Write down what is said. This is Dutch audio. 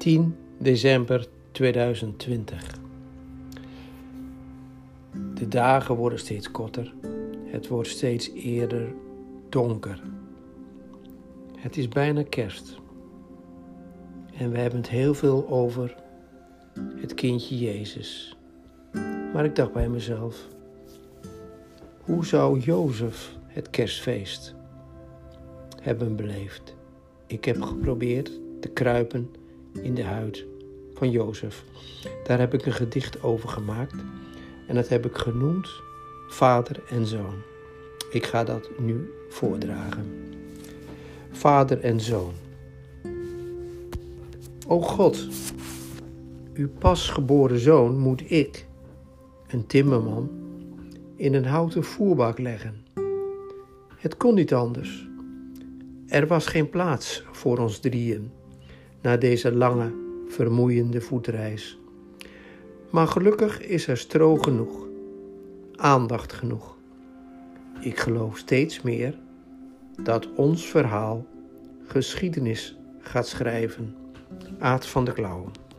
10 december 2020. De dagen worden steeds korter. Het wordt steeds eerder donker. Het is bijna kerst. En we hebben het heel veel over het kindje Jezus. Maar ik dacht bij mezelf, hoe zou Jozef het kerstfeest hebben beleefd? Ik heb geprobeerd te kruipen in de huid van Jozef. Daar heb ik een gedicht over gemaakt en dat heb ik genoemd Vader en Zoon. Ik ga dat nu voordragen. Vader en Zoon. O God, uw pasgeboren zoon moet ik, een timmerman, in een houten voerbak leggen. Het kon niet anders. Er was geen plaats voor ons drieën na deze lange, vermoeiende voetreis. Maar gelukkig is er stro genoeg, aandacht genoeg. Ik geloof steeds meer dat ons verhaal geschiedenis gaat schrijven. Aad van de Klauwen.